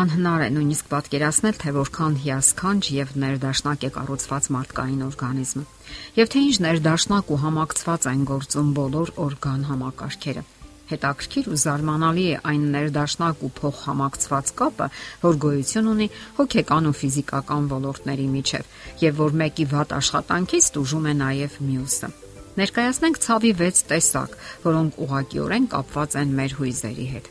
Անհնար է նույնիսկ պատկերացնել, թե որքան հիասքանչ եւ ներդաշնակ է կառուցված մարդկային օրգանիզմը, եւ թե ինչ ներդաշնակ ու համակցված են գործում բոլոր օրգան համակարգերը։ Հետաքրքիր ու զարմանալի է այն ներդաշնակ ու փոխհամակցված կապը, որ գոյություն ունի հոգեկան ու ֆիզիկական ոլորտների միջև, եւ որ մեկի վատ աշխատանքից դժում է նաեւ մյուսը։ Ներկայացնենք ցավի 6 տեսակ, որոնք ուղղակիորեն կապված են մեր հույզերի հետ։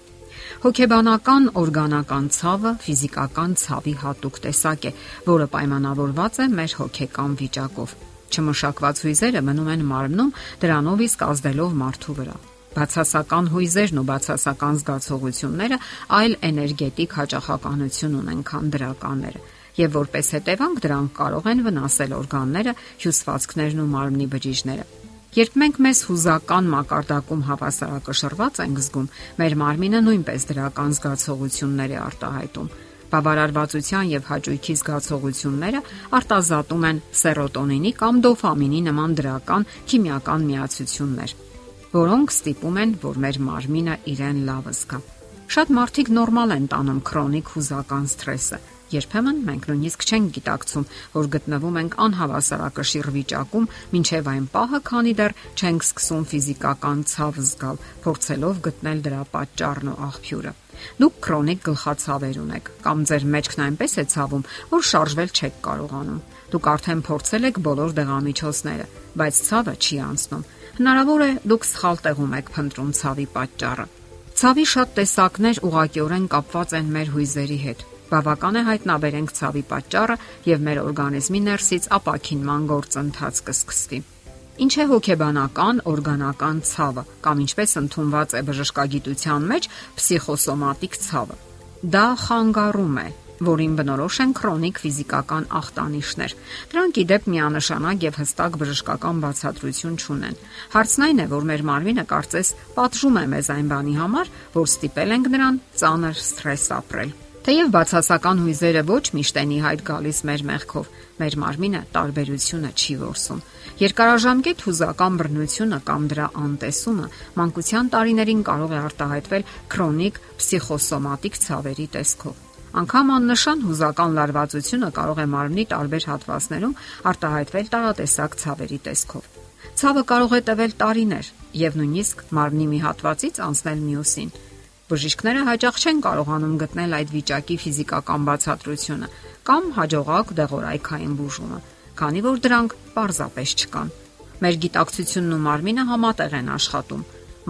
Հոգեբանական օրգանական ցավը ֆիզիկական ցավի հատուկ տեսակ է, որը պայմանավորված է մեր հոգեկան վիճակով։ Չմշակված հույզերը մնում են մարմնում, դրանով իսկ ազդելով մարդու վրա։ Բացասական հույզերն ու բացասական զգացողությունները այլ էներգետիկ հաճախականություն ունեն, քան դրականները, եւ որպես հետևանք դրանք կարող են վնասել օրգանները, հյուսվածքներն ու մարմնի բջիջները։ Երբ մենք մեզ հուզական մակարդակում հավասարակշռված ենք զգում, մեր մարմինը նույնպես դրական զգացողություններ է արտահայտում։ Բավարարվածության եւ հաճույքի զգացողությունները արտազատում են սերոտոնինի կամ դոֆամինի նման դրական քիմիական միացություններ, որոնք ստիպում են, որ մեր մարմինը իրեն լավ զգա։ Շատ մարդիկ նորմալ են տանում քրոնիկ հուզական սթրեսը, Երբեմն մենք նույնիսկ չենք գիտակցում, որ գտնվում ենք անհավասարակշիռ վիճակում, ինչև այն պահը, քանի դեռ չենք սկսում ֆիզիկական ցավ զգալ, փորձելով գտնել դրա պատճառն ու աղբյուրը։ Դուք քրոնիկ գլխացավեր ունեք կամ ձեր մեջքն այնպես է ցավում, որ շարժվել չեք կարողանում։ Դուք արդեն փորձել եք բոլոր դեղամիջոցները, բայց ցավը չի անցնում։ Հնարավոր է դուք սխալ տեղում եք փնտրում ցավի պատճառը։ Ցավի շատ տեսակներ ուղղակիորեն կապված են մեր հույզերի հետ բավական է հայտնաբերենք ցավի պատճառը եւ մեր օրգանիզմի ներսից ապակինման գործընթաց կսկսվի։ Ինչ է հոգեբանական օրգանական ցավը կամ ինչպես ընդունված է բժշկագիտության մեջ փսիխոսոմատիկ ցավը։ Դա խանգարում է որին բնորոշ են քրոնիկ ֆիզիկական ախտանիշներ։ Դրանք իդեպ միանշանակ եւ հստակ բժշկական բացատրություն չունեն։ Հարցն այն է, որ մեր մարմինը կարծես պատժում է մեզ այն բանի համար, որ ստիպել ենք նրան ծանր սթրես ապրել։ Թեև բացասական հույզերը ոչ միշտ են իհայտ գալիս մեր մեղքով, մեր մարմինը տարբերությունը չի որսում։ Երկարաժամկետ հուզական բռնությունը կամ դրա անտեսումը մանկության տարիներին կարող է արտահայտվել քրոնիկ պսիխոսոմատիկ ցավերի տեսքով։ Անկամ աննշան հուզական լարվածությունը կարող է մարմնի տարբեր հատվածներում արտահայտվել տարատեսակ ցավերի տեսքով։ Ցավը կարող է տևել տարիներ եւ նույնիսկ մարմնի մի հատվածից անցնել մյուսին։ մի Բժիշկները հաճախ չեն կարողանում գտնել այդ վիճակի ֆիզիկական բացատրությունը կամ հաջողակ դեղորայքային բուժումը, քանի որ դրանք պարզապես չկան։ Մեր գիտակցությունն ու մարմինը համատեղ են աշխատում։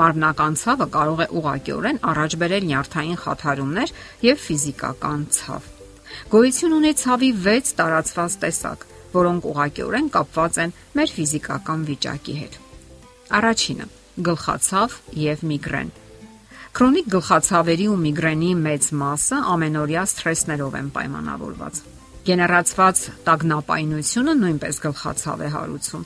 Մարմնական ցավը կարող է ուղղակիորեն առաջ բերել նյարդային խաթարումներ եւ ֆիզիկական ցավ։ Գոյություն ունի ցավի 6 տարածված տեսակ, որոնք ուղղակիորեն կապված են մեր ֆիզիկական վիճակի հետ։ Առաջինը՝ գլխացավ եւ միգրեն։ Քրոնիկ գլխացավերի ու միգրենի մեծ մասը ամենօրյա սթրեսներով են պայմանավորված։ Գեներացված տագնապայնությունը նույնպես գլխացավ է հարուցում։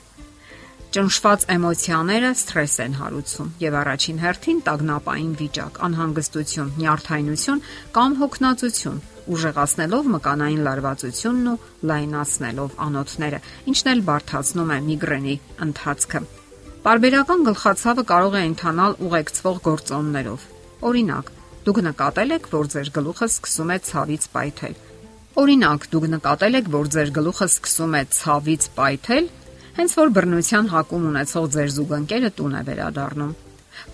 Ճնշված էմոցիաները սթրես են հարուցում եւ առաջին հերթին տագնապային վիճակ, անհանգստություն, նյարդայնություն կամ հոգնածություն, ուժեղացնելով մկանային լարվածությունն ու լայնացնելով անոթները, ինչն էլ բարթացնում է միգրենի ընթացքը։ Պարբերական գլխացավը կարող է ընթանալ ուղեկցվող գործոններով, Օրինակ, դուք նկատել եք, որ ձեր գլուխը սկսում է ցավից պայթել։ Օրինակ, դուք նկատել եք, որ ձեր գլուխը սկսում է ցավից պայթել, հենց որ բռնության հակում ունեցող ձեր զուգընկերը տուն է վերադառնում։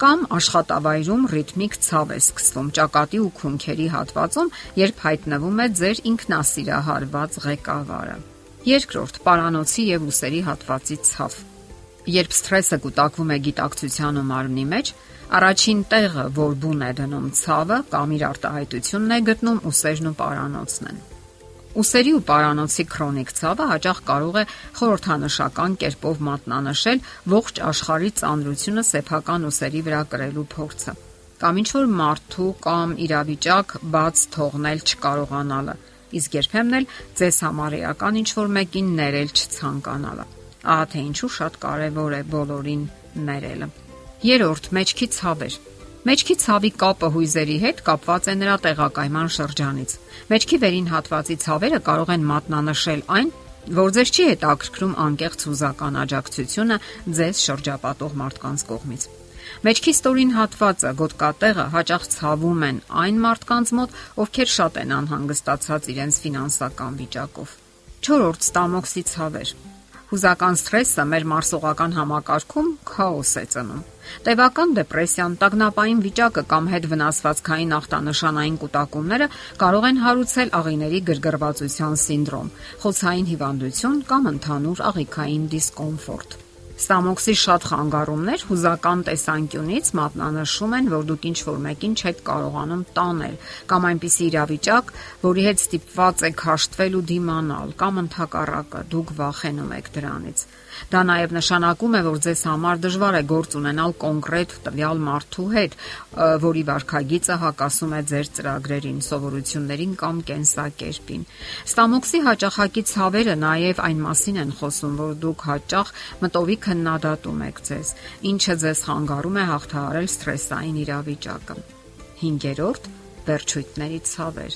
Կամ աշխատավայրում ռիթմիկ ցավ է սկսվում ճակատի ու քունքերի հատվածում, երբ հայտնվում է ձեր ինքնասիրահարված ղեկավարը։ Երկրորդ՝ պարանոցի եւ ուսերի հատվածի ցավ։ Երբ սթրեսը կուտակվում է գիտակցության ու մարմնի մեջ, Առաջին տեղը, որ բուն է դնում ցավը կամ իր արտահայտությունն է գտնում ուսերն ու պարանոցն են։ Ուսերի ու պարանոցի քրոնիկ ցավը հաճախ կարող է խորհրդանշական կերպով մատնանշել ողջ աշխարհի ծանրությունը սեփական ուսերի վրա կրելու փորձը կամ ինչ որ մարդու կամ իրավիճակ բաց թողնել չկարողանալը իսկ երբեմն էլ ձեզ համար էական ինչ որ մեկին ներել չցանկանալը ահա թե ինչու շատ կարևոր է բոլորին ներելը Երորդ՝ մեջքի ցավեր։ Մեջքի ցավի կապը հույզերի հետ կապված է նրա տեղակայման շրջանից։ Մեջքի վերին հատվածի ցավերը կարող են մատնանշել այն, որ ձեզ չի հետաքրքրում անկեղծ հուզական աջակցությունը ձեզ շրջապատող մարդկանց կողմից։ Մեջքի ստորին հատվածը, գոտկատեղը հաճախ ցավում են այն մարդկանց մոտ, ովքեր շատ են անհանգստացած իրենց ֆինանսական վիճակով։ 4. Ստամոքսի ցավեր։ Հուզական սթրեսը մեր մարսողական համակարգում քաոս է ծնում։ Տևական դեպրեսիան, տագնապային վիճակը կամ հետ վնասվածքային ախտանշանային կուտակումները կարող են հարուցել աղիների գրգռվածության սինդրոմ, խոցային հիվանդություն կամ ընդհանուր աղիքային դիսկոմֆորտ։ Ստամոքսի շատ խանգարումներ հուզական տեսանկյունից մատնանշում են, որ դուք ինչ որ մեկին չեք կարողանում տանել, կամ այնպիսի իրավիճակ, որի հետ ստիպված եք հաշտվել ու դիմանալ, կամ ընդհակառակը դուք վախենում եք դրանից։ Դա նաև նշանակում է, որ ձեզ համար դժվար է գործ ունենալ կոնկրետ տվյալ մարդու հետ, որի վարքագիծը հակասում է ձեր ծրագրերին, սովորություններին կամ կենսակերպին։ Ստամոքսի հաճախակի ցավերը նաև այն մասին են խոսում, որ դուք հաճախ մտովի քննադատում եք ձեզ, ինչը ձեզ խանգարում է հաղթահարել սթրեսային իրավիճակը։ 5 վերջույթների ցավեր։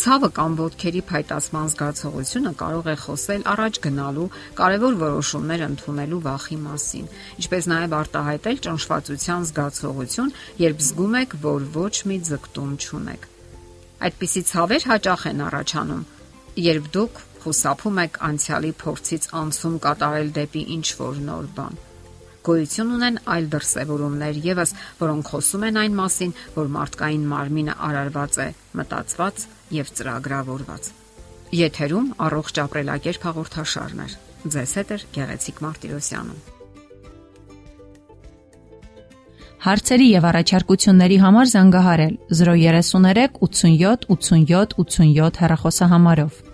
Ցավը կամ ոտքերի փայտացման զգացողությունը կարող է խոսել առաջ գնալու, կարևոր որոշումներ ընդունելու վախի մասին, ինչպես նաև արտահայտել ճնշվածության զգացողություն, երբ զգում եք, որ ոչ մի ձգտում չունեք։ Այդպիսի ցավեր հաճախ են առաջանում, երբ դուք խուսափում եք անցյալի փորձից անցում կատարել դեպի ինչ որ նոր բան գոյություն ունեն այլ դրսևորումներ եւս, որոնք խոսում են այն մասին, որ մարդկային մարմինը արարված է, մտածված եւ ծրագրավորված։ Եթերում առողջ ապրելակերպ հաղորդաշարն է։ Ձեզ հետ է Գեղեցիկ Մարտիրոսյանը։ Հարցերի եւ առաջարկությունների համար զանգահարել 033 87 87 87 հեռախոսահամարով։